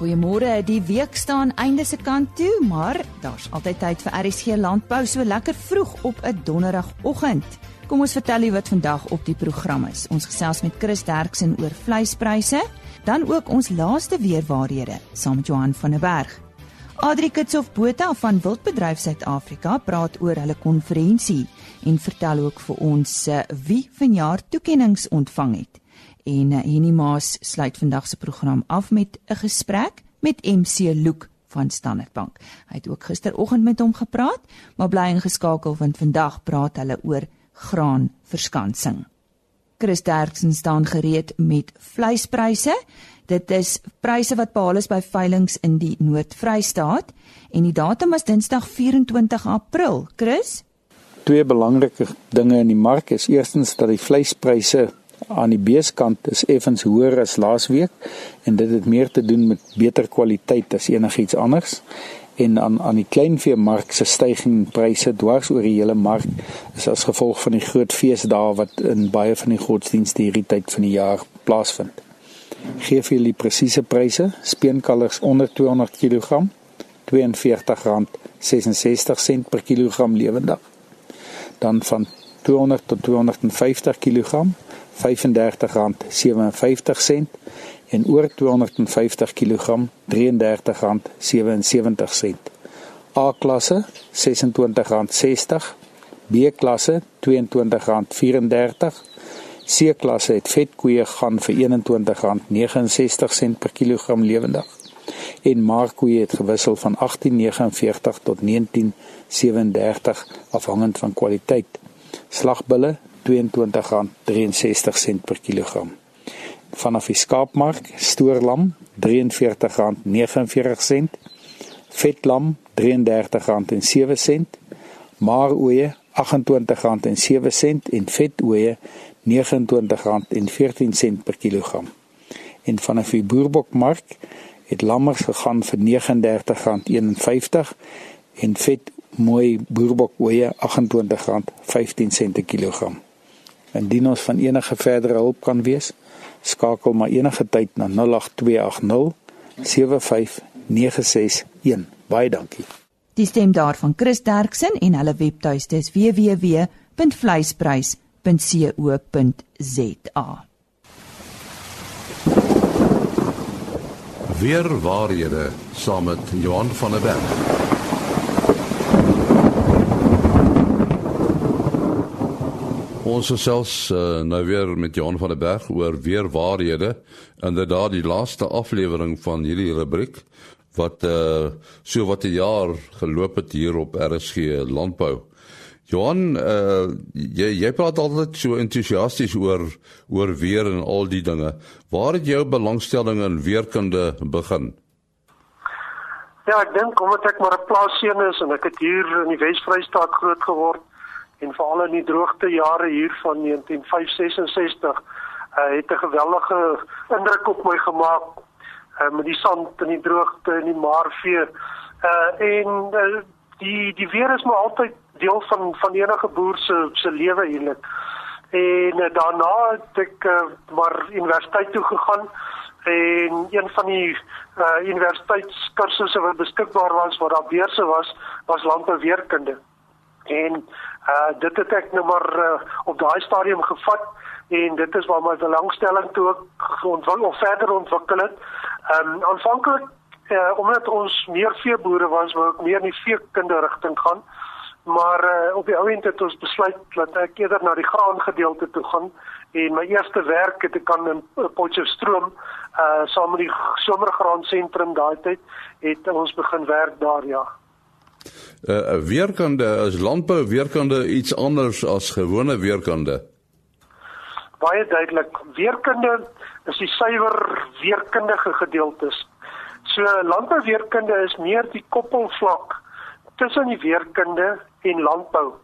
Goeiemôre. Die week staan einde se kant toe, maar daar's altyd tyd vir RSG Landbou so lekker vroeg op 'n donderdagoggend. Kom ons vertel u wat vandag op die program is. Ons gesels met Chris Derksen oor vleispryse, dan ook ons laaste weerwaarhede saam met Johan van der Berg. Adri Kitsof Botha van Wildbedryf Suid-Afrika praat oor hulle konferensie en vertel ook vir ons eh, wie vanjaar toekenninge ontvang het. En uh, Henny Maas sluit vandag se program af met 'n gesprek met MC Loek van Standard Bank. Hy het ook gisteroggend met hom gepraat, maar bly ingeskakel want vandag praat hulle oor graanverskansing. Chris Derksen staan gereed met vleispryse. Dit is pryse wat behaal is by veilinge in die Noord-Vrystaat en die datum is Dinsdag 24 April. Chris, twee belangrike dinge in die mark is eerstens dat die vleispryse aan die beeskant is effens hoër as laasweek en dit het meer te doen met beter kwaliteit as enigiets anders en aan aan die kleinveemark se styging pryse dwars oor die hele mark is as gevolg van die groot feesdae wat in baie van die godsdienste hierdie tyd van die jaar plaasvind. Gee vir julle presiese pryse: speenkalvers onder 200 kg R42.66 per kilogram lewendig. Dan van 200 tot 250 kg R35.57 en oor 250 kg R33.77. A klasse R26.60, B klasse R22.34, C klasse het vetkoeie gaan vir R21.69 per kilogram lewendig en markkoeie het gewissel van 18.49 tot 19.37 afhangend van kwaliteit. Slagbulle R22.63 per kilogram. Vanaf die skaapmark stoorlam R43.49, vetlam R33.07, maaroeie R28.07 en vetoeie R29.14 per kilogram. En vanaf die boerbokmark het lammers gegaan vir R39.51 en vet mooi boerbokoeie R28.15 per kilogram. Indien ons van enige verdere hulp kan wees, skakel maar enige tyd na 08280 75961. Baie dankie. Die stem daarvan Chris Derksen en hulle webtuiste is www.vleisprys.co.za. Weer waarhede saam met Johan van der Berg. Ons gesels uh, nou weer met Johan van der Berg oor weer waarhede. Inderdaad die laaste aflewering van hierdie rubriek wat uh so wat 'n jaar geloop het hier op RSG Landbou. Johan, uh jy jy praat altyd so entoesiasties oor oor weer en al die dinge. Waar het jou belangstelling in weerkunde begin? Ja, ek dink omdat ek maar 'n plaasseun is en ek het hier in die Wes-Vrystaat groot geword en veral in die droogte jare hier van 1965 uh, het 'n geweldige indruk op my gemaak uh, met die sand en die droogte en die marvee uh, en uh, die die weer is maar altyd deel van van enige boer se se lewe eintlik. En uh, daarna het ek uh, maar universiteit toe gegaan en een van die uh, universiteitskursusse wat beskikbaar was waar daar beurse was was landbouweerkunde. En Uh dit het ek nou maar uh, op daai stadium gevat en dit is waar my belangstelling toe ook ontwikkel of verder ontwikkel het. Ehm um, aanvanklik uh, omdat ons meer veeboere was, wou ek meer in die veekunde rigting gaan. Maar uh, op die ou end het ons besluit dat ek eerder na die graan gedeelte toe gaan en my eerste werk het ek aan 'n Potchefstroom uh saam met die somergraan sentrum daai tyd het ons begin werk daar ja uh, weerkande is landbou weerkande iets anders as gewone weerkande. Baie duidelik, weerkande is die suiwer weerkundige gedeeltes. So landbou weerkunde is meer die koppelvlak tussen die weerkunde en landbou.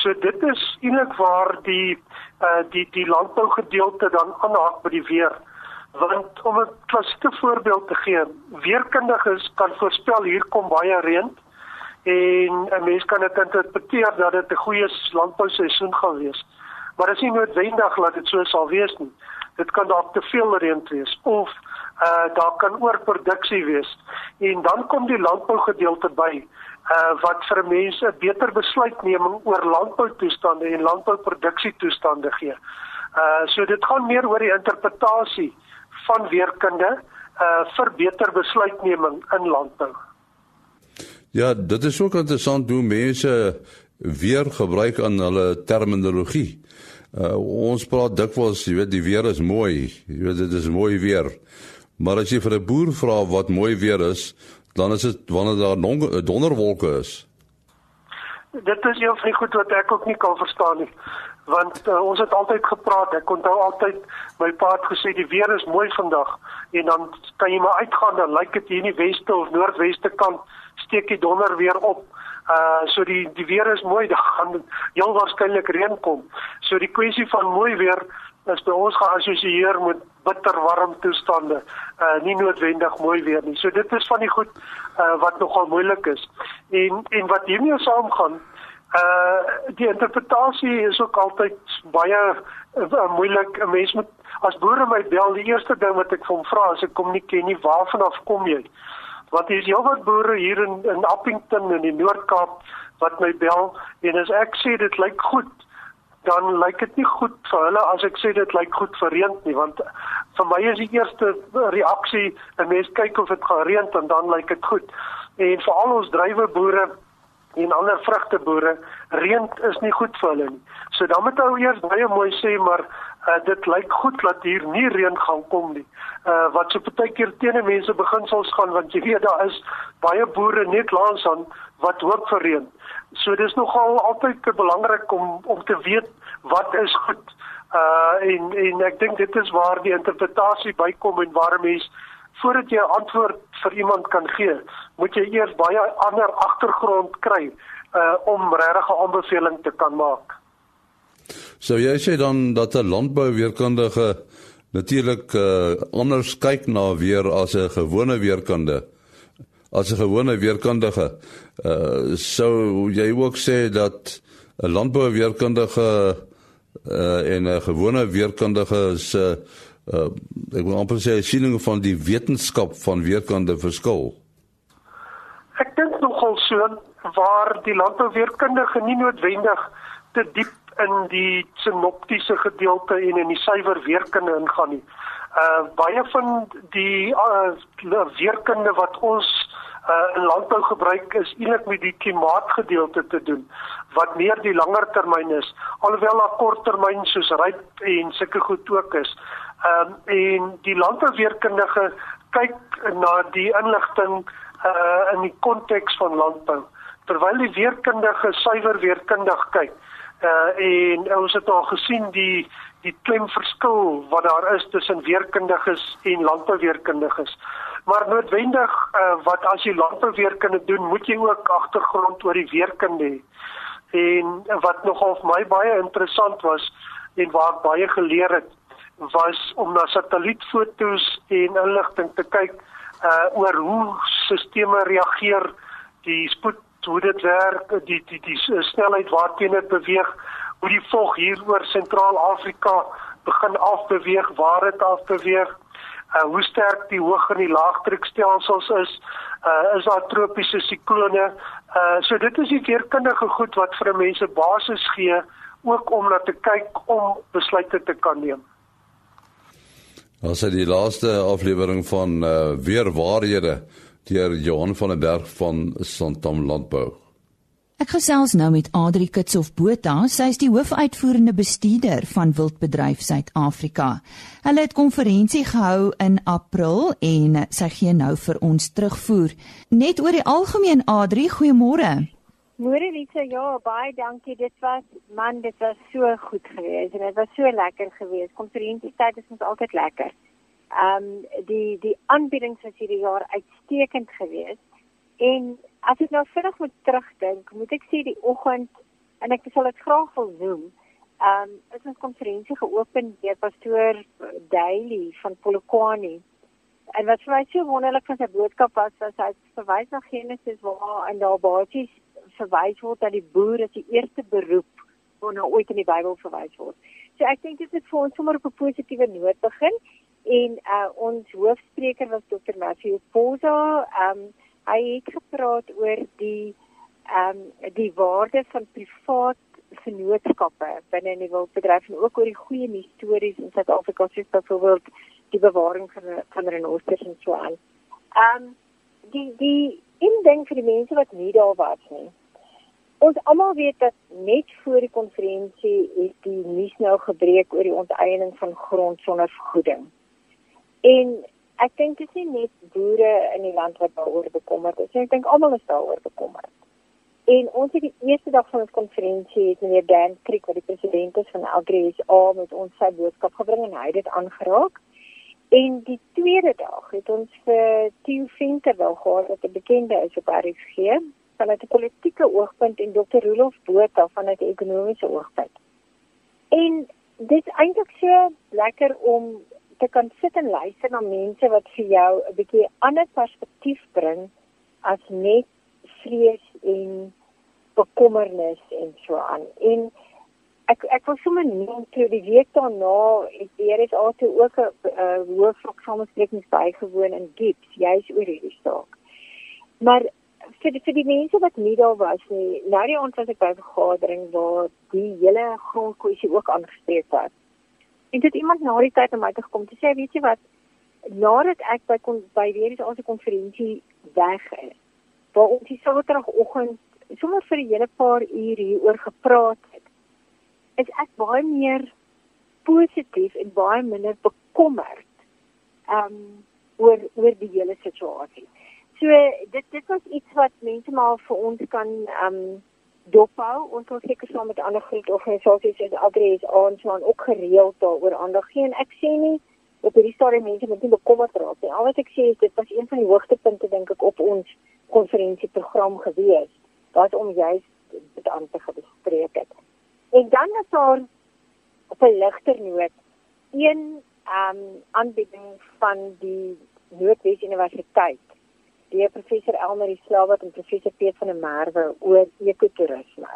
So dit is eintlik waar die uh die die landbou gedeelte dan aanhaak by die weer. Want om 'n klassieke voorbeeld te gee, weerkundiges kan voorspel hier kom baie reën en 'n mens kan dit interpreteer dat dit 'n goeie landbouseisoen gaan wees. Maar dit is nie noodwendig dat dit so sal wees nie. Dit kan dalk te veel reën wees of uh daar kan oorproduksie wees. En dan kom die landbou gedeelte by uh wat vir mense beter besluitneming oor landboutoestande en landbouproduksietoestande gee. Uh so dit gaan meer oor die interpretasie van weerkunde uh vir beter besluitneming in landbou. Ja, dit is ook interessant hoe mense weer gebruik aan hulle terminologie. Uh, ons praat dikwels, jy weet, die weer is mooi. Jy weet dit is mooi weer. Maar as jy vir 'n boer vra wat mooi weer is, dan is dit wanneer daar donderwolke is. Dit is van die goed wat ek ook nie kan verstaan nie. Want uh, ons het altyd gepraat, ek onthou altyd my pa het gesê die weer is mooi vandag en dan kan jy maar uitgaan dan lyk dit hier in die weste of noordweste kant steek die donder weer op. Uh so die die weer is mooi, dan gaan heel waarskynlik reën kom. So die kwessie van mooi weer is by ons geassosieer met bitter warm toestande, uh nie noodwendig mooi weer nie. So dit is van die goed uh wat nogal moeilik is. En en wat hiermee saamgaan, uh die interpretasie is ook altyd baie uh, moeilik. 'n Mens moet as boere my bel, die eerste ding wat ek hom vra is ek kom nie ken nie waarvan af kom jy? Hier is heelwat boere hier in in Appington in die Noord-Kaap wat my bel en as ek sê dit lyk goed, dan lyk dit nie goed vir hulle as ek sê dit lyk goed vir reën nie want vir my is die eerste reaksie 'n mens kyk of dit gaan reën en dan lyk dit goed. En vir al ons druiweboere en ander vrugteboere, reën is nie goed vir hulle nie. So dan moet ou eers baie mooi sê maar uh, dit lyk goed dat hier nie reën gaan kom nie. Uh wat so baie keer teen mense beginsels gaan want jy weet daar is baie boere net langs aan wat hoop vir reën. So dis nogal altyd belangrik om om te weet wat is goed. Uh en en ek dink dit is waar die interpretasie bykom en waar mense voordat jy 'n antwoord vir iemand kan gee, moet jy eers baie ander agtergrond kry uh om regtig 'n aanbeveling te kan maak. So jy sê dan dat 'n landbouweerkundige natuurlik uh anders kyk na weer as 'n gewone weerkundige as 'n gewone weerkundige. Uh sou jy ook sê dat 'n landbouweerkundige uh en 'n gewone weerkundige se uh, uh ek wil amper sê siening van die wetenskap van weerkunde verskil. Ek dink nogal so waar die landbouweerkundige nie noodwendig te diep in die sinoptiese gedeelte en in die suiwer weerkunde ingaan nie. Uh baie van die uh, weerkunde wat ons uh, in landbou gebruik is eintlik met die klimaatgedeelte te doen wat meer die langer termyn is alhoewel daar korttermyn soos ryp en sulke goed ook is. Ehm um, en die landbouweerkundige kyk na die inligting uh in die konteks van landbou terwyl die weerkundige suiwer weerkundig kyk. Uh en ons het al gesien die die klemverskil wat daar is tussen weerkundiges en landbouweerkundiges maar noodwendig uh, wat as jy landbouweerkunde doen, moet jy ook agtergrond oor die weerkunde hê. En wat nogal vir my baie interessant was en waar ek baie geleer het, was om na satellietfoto's en inligting te kyk uh oor hoe stelsels reageer, die spoed hoe dit werk, die die, die snelheid waarteen dit beweeg, hoe die vog hier oor Sentraal-Afrika begin afbeweeg, waar dit afbeweeg uh, hoe sterk die hoog en die laagdrukstelsels is, uh, is daar tropiese siklone. Uh, so dit is die weerkundige goed wat vir mense basis gee ook om na te kyk om besluite te kan neem. Ons het die laaste aflewering van uh, weer waarhede deur Johan van der Berg van Santam Landbou. Ek gesels nou met Adri Kitsof Botha, sy is die hoofuitvoerende bestuurder van Wildbedryf Suid-Afrika. Hulle het konferensie gehou in April en sy gee nou vir ons terugvoer. Net oor die algemeen Adri, goeiemôre. Môre Lisa, ja, baie dankie. Dit was man, dit was so goed geweest en dit was so lekker geweest. Konferensietyd is ons altyd lekker. Ehm um, die die aanbiedings was hierdie jaar uitstekend geweest en as ek nou vinnig moet terugdink, moet ek sê die oggend en ek sal dit graag wil noem. Ehm um, is ons konferensie geopen deur pastoor Daily van Polokwane. En wat vir my so wonderlik van sy boodskap was, was hy verwys na Genesis waar en daar basies verwys word dat die boer as die eerste beroep wat nou ooit in die Bybel verwys word. So ek dink dit is vir ons sommer op 'n positiewe noot begin En uh ons hoofspreker was Dr. Matthew Poza. Um hy het gepraat oor die um die waarde van privaat vennootskappe binne in die wildbedryf en ook oor die goeie stories in Suid-Afrika soos byvoorbeeld die bewaring van van renosters en so aan. Um die die indink vir die mense wat nie daar was nie. Ons almal weet dat net voor die konferensie het die nuus nou gebreek oor die onteiening van grond sonder vergoeding. En ek dink dit is nie net boere in die land wat daaroor bekommerd is nie. Ek dink almal is daaroor bekommerd. En ons het die eerste dag van ons konferensie het meneer Dan Kriek wat die president is van AgriSA met ons sy boodskap gebring en hy het dit aangeraak. En die tweede dag het ons vir Theo Venter wel gehad wat 'n bekende is op RSG vanuit 'n politieke oogpunt en Dr. Rolof Botha vanuit 'n ekonomiese oogpunt. En dit is eintlik so lekker om te kan sit en luister na mense wat vir jou 'n bietjie ander perspektief bring as net vrees en bekommernis en so aan. En ek ek wil sommer noem toe die week daarna het weer is altyd ook 'n uh, hoofvlak samesprekings bygewoon in Gips, juis oor hierdie saak. Maar vir vir die mense wat nie daar was nie, nou die ons was ek by 'n vergadering waar die hele grondkwessie ook aangespreek was. En dit iemand na die tyd om my te kom te sê, weet jy wat, nadat ek by kon by is ons konferensie weg is waar ons die Saterdagoggend sommer vir 'n hele paar uur hieroor gepraat het, is ek baie meer positief en baie minder bekommerd um oor oor die hele situasie. So dit dit was iets wat mense maar vir ons kan um dophou. Ons wil seker saam met ander groot organisasies soos Adres aan so aan ook gereeld daaroor aandag gee en ek sê nie op hierdie stadium mense moet nie bekommerd raak nie. Al wat ek sê is dit was een van die hoogtepunte dink ek op ons konferensieprogram gewees wat om juist dit aan te bespreek het. En dan is daar op 'n ligter noot een ehm um, aanbieding van die Noordwes Universiteit deur professor Elmarie Slawat en professor Piet van der Merwe oor ekotourisme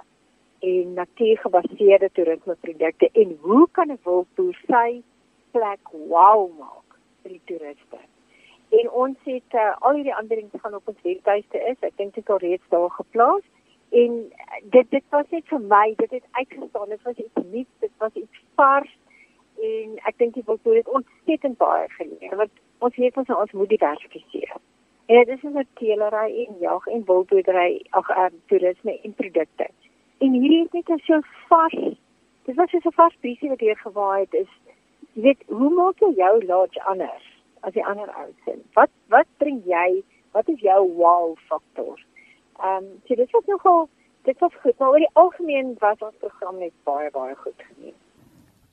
en natuurgebaseerde toerismeprodukte en hoe kan 'n wildboer sy plek wow maak vir die toeriste. En ons het uh, al hierdie aanbiedings gaan op ons webtuiste is. Ek dink dit is al reeds daar geplaas. En dit dit was net vir my, dit het uitgestaan. Dit was iets nuuts, dit was iets vars en ek dink dit wil toe dit ontsettend baie geleer want ons weet ons ons moet diversifiseer. En dit is 'n teelery en jag en wildboerdery, ag uh, toerisme en produkte. En hierdie is net so vars. Dit was so 'n vars briesie wat hier gewaai het is. Jy weet, hoe maak jy jou lodge anders? as die ander ouens sien. Wat wat bring jy? Wat is jou wow faktor? Ehm um, so dit was nogal dit was goed, maar oor die algemeen was ons program net baie baie goed geneem.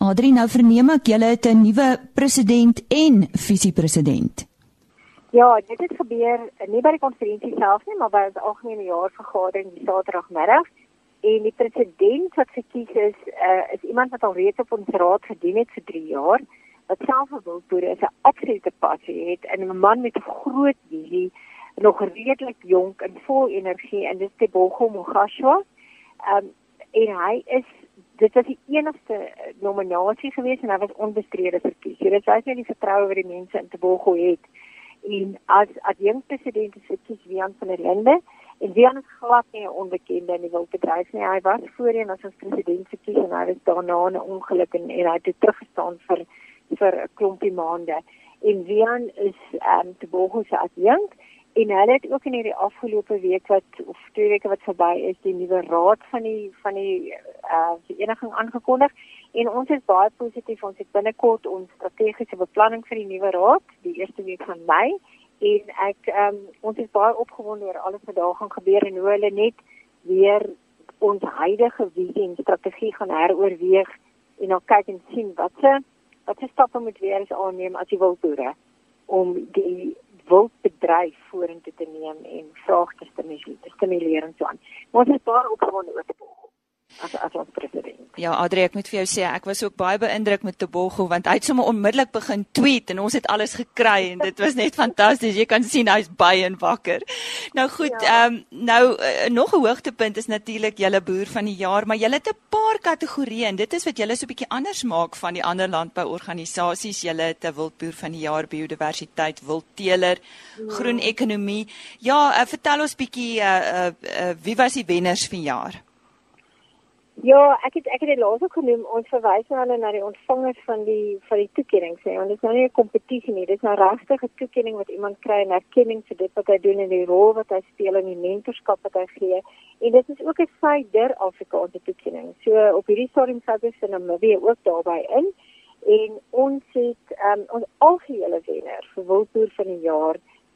Adri, nou verneem ek julle het 'n nuwe president en visiepresident. Ja, dit het gebeur nie by die konferensie self nie, maar by die algemene jaarvergadering die Saterdagmiddag. En die president wat gekies is, uh, is iemand wat al reeds op ons raad gedien het vir 3 jaar wat self 'n wildboer is, 'n absolute passie het en 'n man met 'n groot visie, nog redelik jonk en vol energie en dis Tebogo Mogashwa. Um, en hy is dit was die enigste nominasie gewees en hy was onbestrede verkies. So dit wys net die vertroue wat die mense in Tebogo het. En as as jong president is verkies Wian van der Linde en Wian is glad nie 'n onbekende in die wildbedryf nie. Hy was voorheen as ons president verkies en hy was daarna 'n ongeluk en, en hy het teruggestaan vir vir 'n klompie maande. En Wian is ehm um, te Bogus as jong en hulle het ook in hierdie afgelope week wat of twee weke wat verby is die nuwe raad van die van die uh, vereniging aangekondig en ons is baie positief ons het binnekort ons strategiese beplanning vir die nuwe raad die eerste week van Mei en ek um, ons is baie opgewonde oor alles wat daar gaan gebeur en hoe hulle net weer ons huidige visie en strategie gaan heroorweeg en dan kyk en sien wat se wat se stappe moet weer eens aanneem as jy wil boere om die wildbedryf vorentoe te neem en vraag te stimuleer, en so aan. Ons is daar opgewonde oor te volg. As as ons president. Ja, Adrie, ek moet vir jou sê ek was ook baie beïndruk met Tebogo want hy het sommer onmiddellik begin tweet en ons het alles gekry en dit was net fantasties. Jy kan sien hy's baie en wakker. Nou goed, ja. ehm ja. um, nou uh, nog 'n hoogtepunt is natuurlik julle boer van die jaar, maar julle het 'n paar kategorieë en dit is wat julle so 'n bietjie anders maak van die ander landbouorganisasies. Julle het 'n wildboer van die jaar, biodiversiteit, wildteeler, ja. groen ekonomie. Ja, uh, vertel ons bietjie uh, uh, uh, wie was die wenners van jaar? Ja, ek het ek het dit laas ook genoem. Ons verwys nou na die ontvangers van die van die toekenning sê, want dit is nou nie 'n kompetisie nie. Dit is nou regtig 'n toekenning wat iemand kry en erkenning vir dit wat hy doen en die rol wat hy speel in die mentorskap wat hy gee. En dit is ook 'n Suider Afrikaanse toekenning. So op hierdie stadium sou dit vir Namibië ook daarbey in. En ons het um, ons algehele wenner vir wildboer van die jaar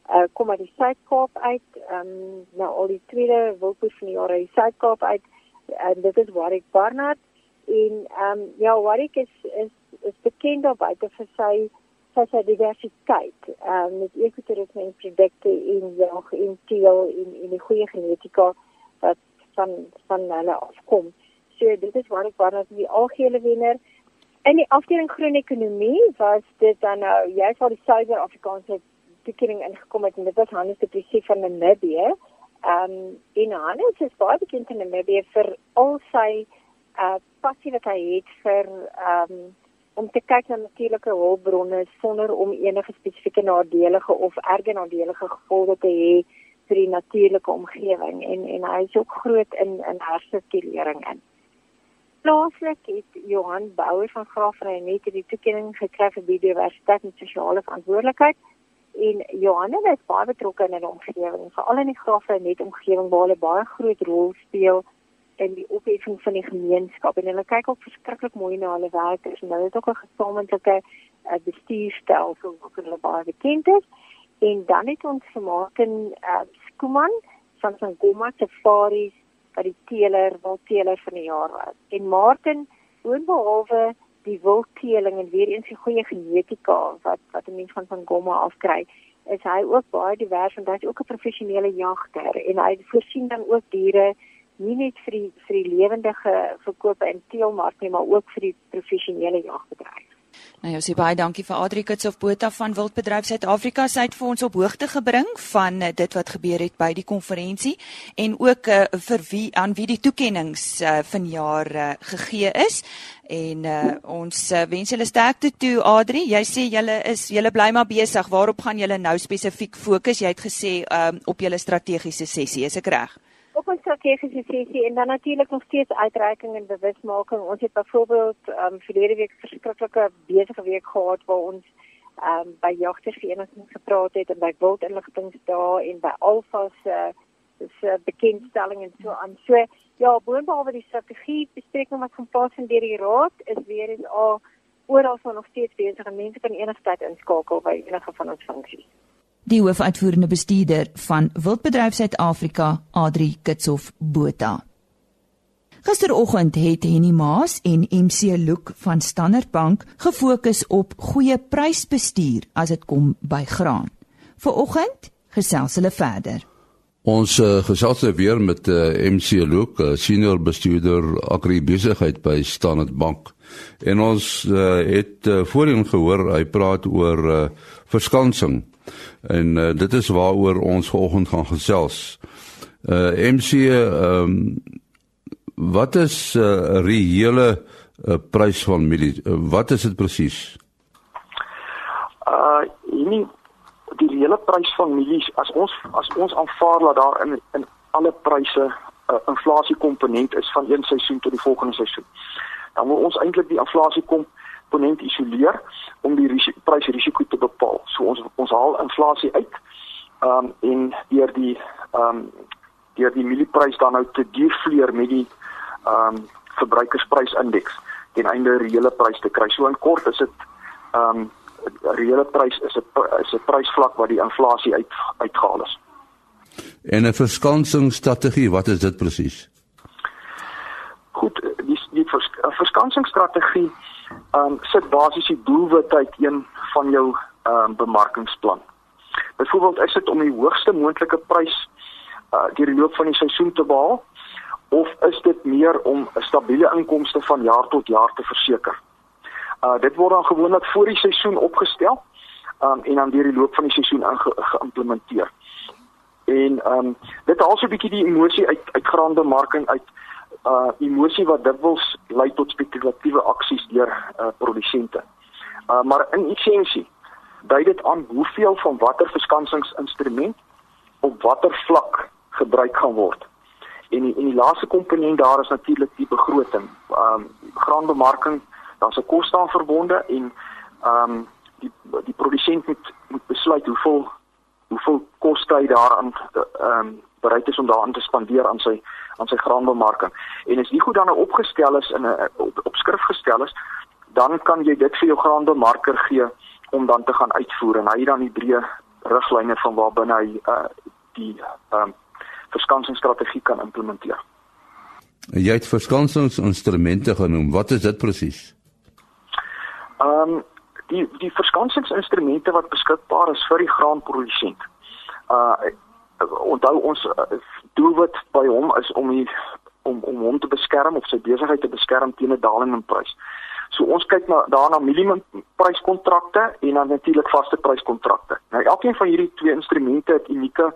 uh, kom uit die Suid-Kaap uit. Ehm um, nou al die tweede wildboer van die jaar uit die Suid-Kaap uit en dit is Warwick Barnard en ehm um, ja Warwick is is is bekend op buite vir sy sy sy diversiteit ehm um, met ekotourisme en produkte in jag in teel in in die goeie genetika wat van van hulle afkom. So dit is Warwick Barnard die algehele wenner. In die afdeling groen ekonomie was dit dan nou jy sal die Suider-Afrikaanse toekenning ingekom het en dit was Hannes de Plessis van Namibië. Ehm um, en Hannes is baie bekend in Namibië vir al sy uh passie wat hy het vir ehm um, om te kyk na natuurlike hulpbronne sonder om enige spesifieke nadelige of erge nadelige gevolge te hê vir die natuurlike omgewing en en hy is ook groot in in hersirkulering in. Plaaslik het Johan Bouwer van Graafrein net die toekenning gekry vir biodiversiteit en sosiale verantwoordelikheid en Johanna is baie betrokke in die omgewing, veral in die grafre net omgewing waar hulle baie groot rol speel in die opheffing van die gemeenskap en hulle kyk ook verskriklik mooi na hulle werkers en hulle het ook 'n gesamentlike uh, bestuurstelsel wat hulle baie bekend is en dan het ons gemaak in uh, Skuman van Sangoma Safaris vir die teeler, wil teeler van die jaar was. En Martin boonbehalwe die wildteeling en weer eens die goeie genetika wat wat 'n mens van van Gomma afkry, is hy ook baie divers want hy's ook 'n professionele jagter en hy voorsien dan ook diere nie net vir die vir die lewendige verkope in teelmark nie, maar ook vir die professionele jagbedryf. Nou ja, sê baie dankie vir Adri Kits of Botha van Wildbedryf Suid-Afrika. Sy het vir ons op hoogte gebring van uh, dit wat gebeur het by die konferensie en ook uh, vir wie aan wie die toekenninge uh, vanjaar uh, gegee is. En uh, ons uh, wens julle sterkte toe Adri. Jy sê julle is julle bly maar besig. Waarop gaan julle nou spesifiek fokus? Jy het gesê um, op julle strategiese sessie, is ek reg? Op ons strategiese sessie en dan natuurlik nog steeds uitreiking en bewusmaking. Ons het byvoorbeeld ehm um, verlede week verskriklike besige week gehad waar ons ehm um, by jagtersverenigings gepraat het en by wildinligtingsdae en by Alfa se uh, se uh, bekendstelling en so aan. So ja, boonbehalwe die strategie bespreking wat gaan plaasvind deur die raad is weer eens al oral so nog steeds besig en mense kan enigstyd inskakel by enige van ons funksies die hoofuitvoerende bestuurder van Wildbedryf Suid-Afrika, Adri Kitshof Botha. Gisteroggend het Henny Maas en MC Look van Standard Bank gefokus op goeie prysbestuur as dit kom by graan. Vanoggend gesels hulle verder. Ons uh, gesels nou weer met uh, eh, MC Look, uh, senior bestuurder agribesigheid by Standard Bank. En ons uh, het uh, voorheen gehoor hy praat oor uh, verskansing En uh, dit is waaroor ons vanoggend gaan gesels. Uh MC ehm um, wat is 'n uh, reële uh, prys van mielie? Uh, wat is dit presies? Uh nie die reële prys van mielies as ons as ons aanvaar dat daar in in alle pryse 'n uh, inflasie komponent is van een seisoen tot die volgende seisoen. Dan moet ons eintlik die inflasie komponent komponent isoleer om die prysrisiko te bepaal. So ons ons haal inflasie uit. Ehm um, en deur die ehm um, deur die mielieprys dan nou te defleer met die ehm um, verbruikersprysindeks ten einde reële prys te kry. So in kort is dit ehm um, reële prys is 'n is 'n prysvlak wat die inflasie uit uitgehaal is. En 'n verskansingsstrategie, wat is dit presies? Goed, die die vers, verskansingsstrategie ehm um, sit basies die doelwit uit een van jou ehm um, bemarkingsplan. Byvoorbeeld is dit om die hoogste moontlike prys uh deur die loop van die seisoen te behaal of is dit meer om 'n stabiele inkomste van jaar tot jaar te verseker? Uh dit word dan gewoonlik voor die seisoen opgestel um, en dan deur die loop van die seisoen geïmplementeer. En ehm um, dit haal so 'n bietjie die emosie uit uit graanbemarking uit uh emosie wat dikwels lei tot spekulatiewe aksies deur uh produsente. Uh maar in essensie dui dit aan hoeveel van watter verskanningsinstrument op watter vlak gebruik gaan word. En die, en die laaste komponent daar is natuurlik die begroting. Ehm um, graanbemarking, daar's 'n koste aan verbonde en ehm um, die die produsent moet moet besluit hoeveel hoeveel koste hy daaraan ehm um, bereid is om daaraan te spandeer aan sy aan sy graanbemarking. En as dit goed dan nou opgestel is in 'n op, op skrif gestel is, dan kan jy dit vir jou graanbemarker gee om dan te gaan uitvoer en hy dan die breë riglyne van waar binne hy uh, die ehm um, verskansingsstrategie kan implementeer. Jy het verskansinginstrumente genoem. Wat is dit presies? Ehm um, die die verskansinginstrumente wat beskikbaar is vir die graanprodusent. Uh onthou ons uh, doelwit by hom is om die om om hom te beskerm of sy besigheid te beskerm teen 'n daling in prys. So ons kyk na daarna minimum pryskontrakte en dan natuurlik vaste pryskontrakte. Nou elkeen van hierdie twee instrumente het unieke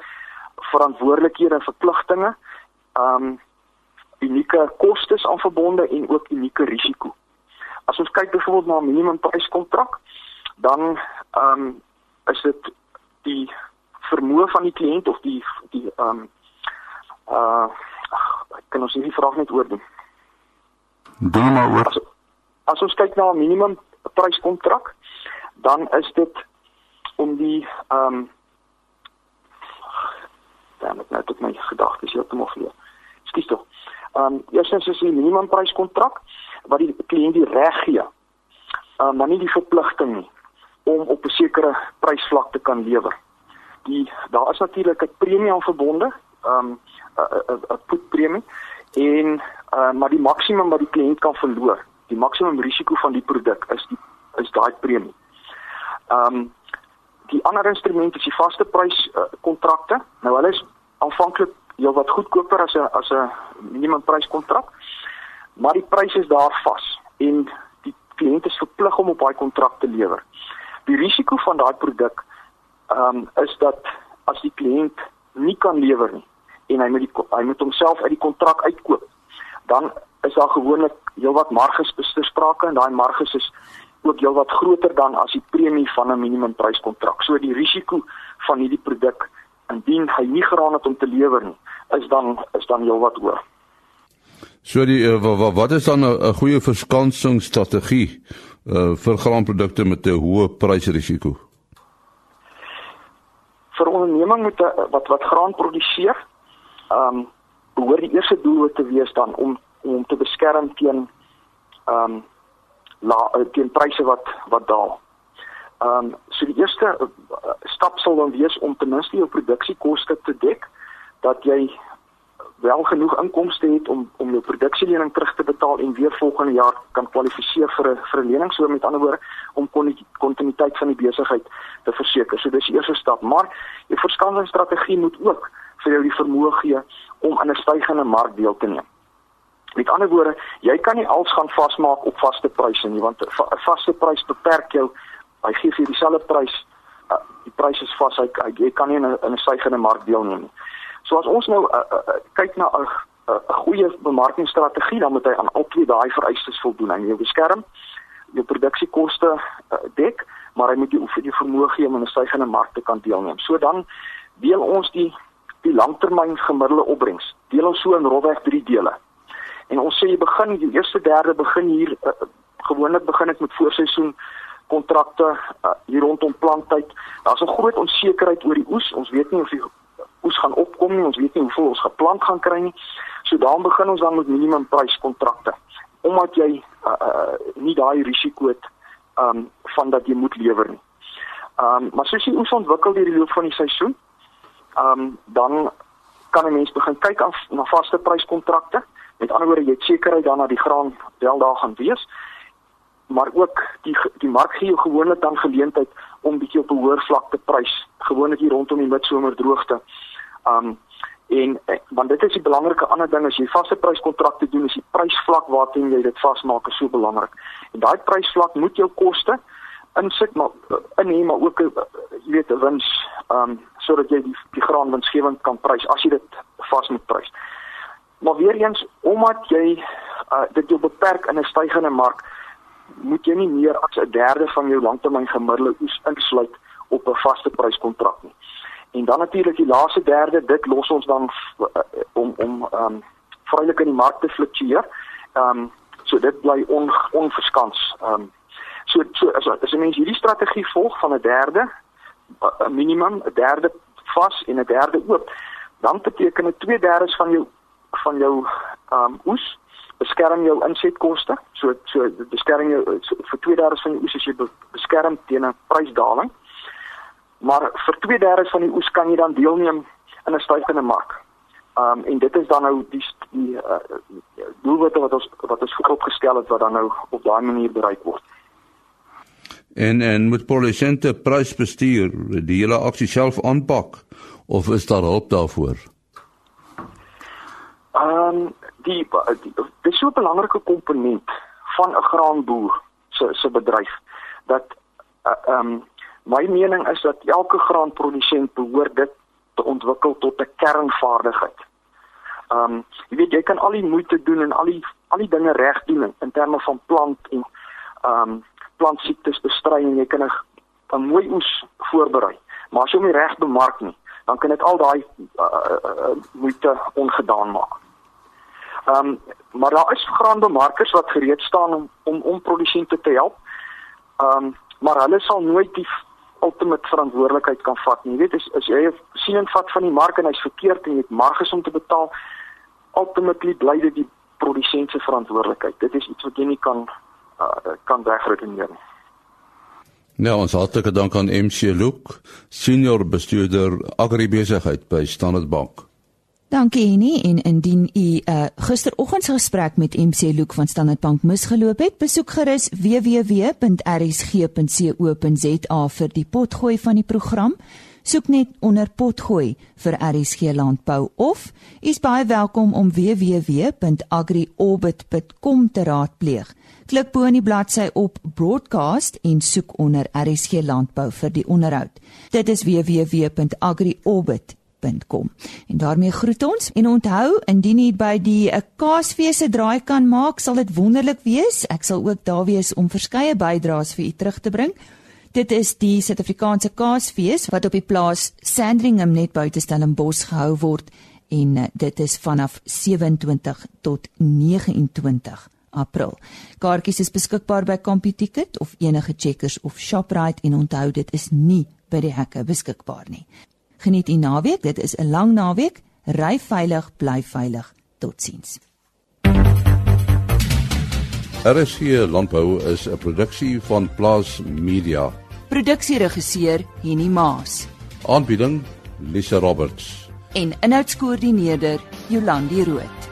verantwoordelikhede en verpligtinge. Um unieke kostes aan verbonde en ook unieke risiko. As ons kyk byvoorbeeld na 'n minimum pryskontrak, dan um is dit die vermoë van die kliënt of die die um uh ek kan ons hierdie vraag net oordoen. Doen maar oor. As, as ons kyk na 'n minimum pryskontrak, dan is dit om die um dan het net my gedagtes heeltemal verloor. Skus tog. Um eerstens is die minimum pryskontrak wat die kliënt die reg gee. Um maar nie die verpligting nie om op 'n sekere prysvlak te kan lewer. Die daar is natuurlik 'n premie aan verbonde, um 'n 'n putpremie en uh, maar die maksimum wat die kliënt kan verloor, die maksimum risiko van die produk is die is daai premie. Um die ander instrument is die vaste prys uh, kontrakte. Nou hulle is aanvanklik heelwat goedkoper as 'n as 'n minimum prys kontrak. Maar die pryse is daar vas en die kliënt is verplig om op daai kontrak te lewer. Die risiko van daai produk ehm um, is dat as die kliënt nie kan lewer nie en hy moet die hy moet homself uit die kontrak uitkoop, dan is daar gewoonlik heelwat marges besprake en daai marges is ook heelwat groter dan as die premie van 'n minimumpryskontrak. So die risiko van hierdie produk indien hy nie geraan het om te lewer nie, is dan is dan heelwat hoër. So die uh, wat, is dan 'n goeie verskansingsstrategie uh, vir graanprodukte met 'n hoë prysrisiko? Vir onderneming met 'n wat wat graan produseer, ehm um, behoort die eerste doel te wees dan om om te beskerm teen ehm um, la eh, teen pryse wat wat daal. Ehm um, so die eerste stap sal dan wees om ten minste jou produksiekoste te dek dat jy wel genoeg inkomste het om om jou produksielening terug te betaal en weer volgende jaar kan kwalifiseer vir 'n vir 'n lening so met ander woorde om kontinuïteit van die besigheid te verseker. So dis die eerste stap, maar jou verskansingsstrategie moet ook vir jou die vermoë gee om aan 'n stygende mark deel te neem. Met ander woorde, jy kan nie als gaan vasmaak op vaste pryse nie want 'n vaste prys beperk jou. Hy gee vir dieselfde prys. Uh, die pryse is vas. Hy, jy kan nie in 'n stygende mark deelneem nie. So as ons nou uh, uh, kyk na 'n 'n goeie bemarkingsstrategie, dan moet hy aan al twee daai vereistes voldoen. Hy moet jou beskerm, jou produksiekoste uh, dek, maar hy moet jou vir die vermoë gee om in 'n stygende mark te kan deelneem. So dan deel ons die die langtermyn gemiddelde opbrengs. Deel ons so in rofweg 3 dele. En ons sê jy begin die eerste derde begin hier uh, gewoonlik begin ek met voorseisoen kontrakte uh, hier rondom planttyd. Daar's 'n groot onsekerheid oor die oes. Ons weet nie of die oes gaan opkom nie. Ons weet nie hoeveel ons geplant gaan kry nie. So daarom begin ons dan met minimum prys kontrakte omdat jy uh, uh, nie daai risiko het um van dat jy moet lewer nie. Um maar soos die oes ontwikkel deur die loop van die seisoen, um dan kan 'n mens begin kyk af na vaste pryskontrakte. Met ander woorde, jy het sekerheid dan dat die graan wel daar gaan wees. Maar ook die die mark gee jou gewoonlik dan geleentheid om bietjie op 'n hoër vlak te prys, gewoonlik hier rondom die midsomer droogte. Um En eh, want dit is die belangrike ander ding as jy vaste pryskontrakte doen, is die prysvlak waarteen jy dit vasmaak is so belangrik. En daai prysvlak moet jou koste insit maar in hê maar ook jy weet wins ehm um, sodat jy die die graan winsgewend kan prys as jy dit vas moet prys. Maar weer eens omdat jy uh, dit jou beperk in 'n stygende mark moet jy nie meer as 'n derde van jou langtermyn gemiddelde oes insluit op 'n vaste pryskontrak nie. En dan natuurlik die laaste derde, dit los ons dan uh, om om ehm um, vrylik in die mark te fluktueer. Ehm um, so dit bly on, onverskans. Ehm um, so so as as 'n mens hierdie strategie volg van 'n derde 'n minimum, 'n derde vas en 'n derde oop, dan beteken dit 2/3 van jou van jou ehm um, oes beskerm jou insetkoste. So so beskerm jou so, vir 2/3 van die oes as jy beskerm teen 'n prysdaling. Maar vir 2/3 van die oes kan jy dan deelneem in 'n stygende mark. Ehm um, en dit is dan nou die die uh, doelwitte wat ons wat ons vooropgestel het wat dan nou op daai manier bereik word. En en moet produsente prysbestuur die hele aksie self aanpak of is daar hulp daarvoor? Ehm um, die, die dis so 'n belangrike komponent van 'n graanboer se se bedryf dat eh, ehm uh, um, my mening is dat elke graanprodusent behoort dit te ontwikkel tot 'n kernvaardigheid. Ehm um, jy weet jy kan al die moeite doen en al die al die dinge reg doen in, terme van plant en ehm um, plantsiektes bestry en jy kan 'n mooi oes voorberei. Maar as jy hom nie reg bemark nie, dan kan dit al daai uh, uh, moeite ongedaan maak. Ehm um, maar daar is graanbemarkers wat gereed staan om om om produsente te help. Ehm um, maar hulle sal nooit die ultimate verantwoordelikheid kan vat nie. Jy weet as as jy 'n siening vat van die mark en hy's verkeerd en jy het marges om te betaal, ultimately bly dit die produsent se verantwoordelikheid. Dit is iets wat jy nie kan uh, kan wegredeneer nie. Nou, ons hartlike dank aan MC Luke, senior bestuurder agribesigheid by Standard Bank. Dankie Henny en indien u uh, gisteroggend se gesprek met MC Luke van Standard Bank misgeloop het, besoek gerus www.rsg.co.za vir die potgooi van die program. Soek net onder potgooi vir RSG landbou of u is baie welkom om www.agriorbit.com te raadpleeg. Klik bo in die bladsy op broadcast en soek onder RSG landbou vir die onderhoud. Dit is www.agriorbit.com www.kaasfees.com. En daarmee groet ons en onthou indien jy by die 'n eh, kaasfees se draai kan maak, sal dit wonderlik wees. Ek sal ook daar wees om verskeie bydraes vir u terug te bring. Dit is die Suid-Afrikaanse Kaasfees wat op die plaas Sandringham net buite Stellenbosch gehou word en eh, dit is vanaf 27 tot 29 April. Kaartjies is beskikbaar by CompuTicket of enige Checkers of Shoprite en onthou dit is nie by die hekke beskikbaar nie. Geniet u naweek. Dit is 'n lang naweek. Ry veilig, bly veilig. Totsiens. RSG Landbou is 'n produksie van Plaas Media. Produksieregisseur Henny Maas. Aanbieding Lisa Roberts. En inhoudskoördineerder Jolandi Root.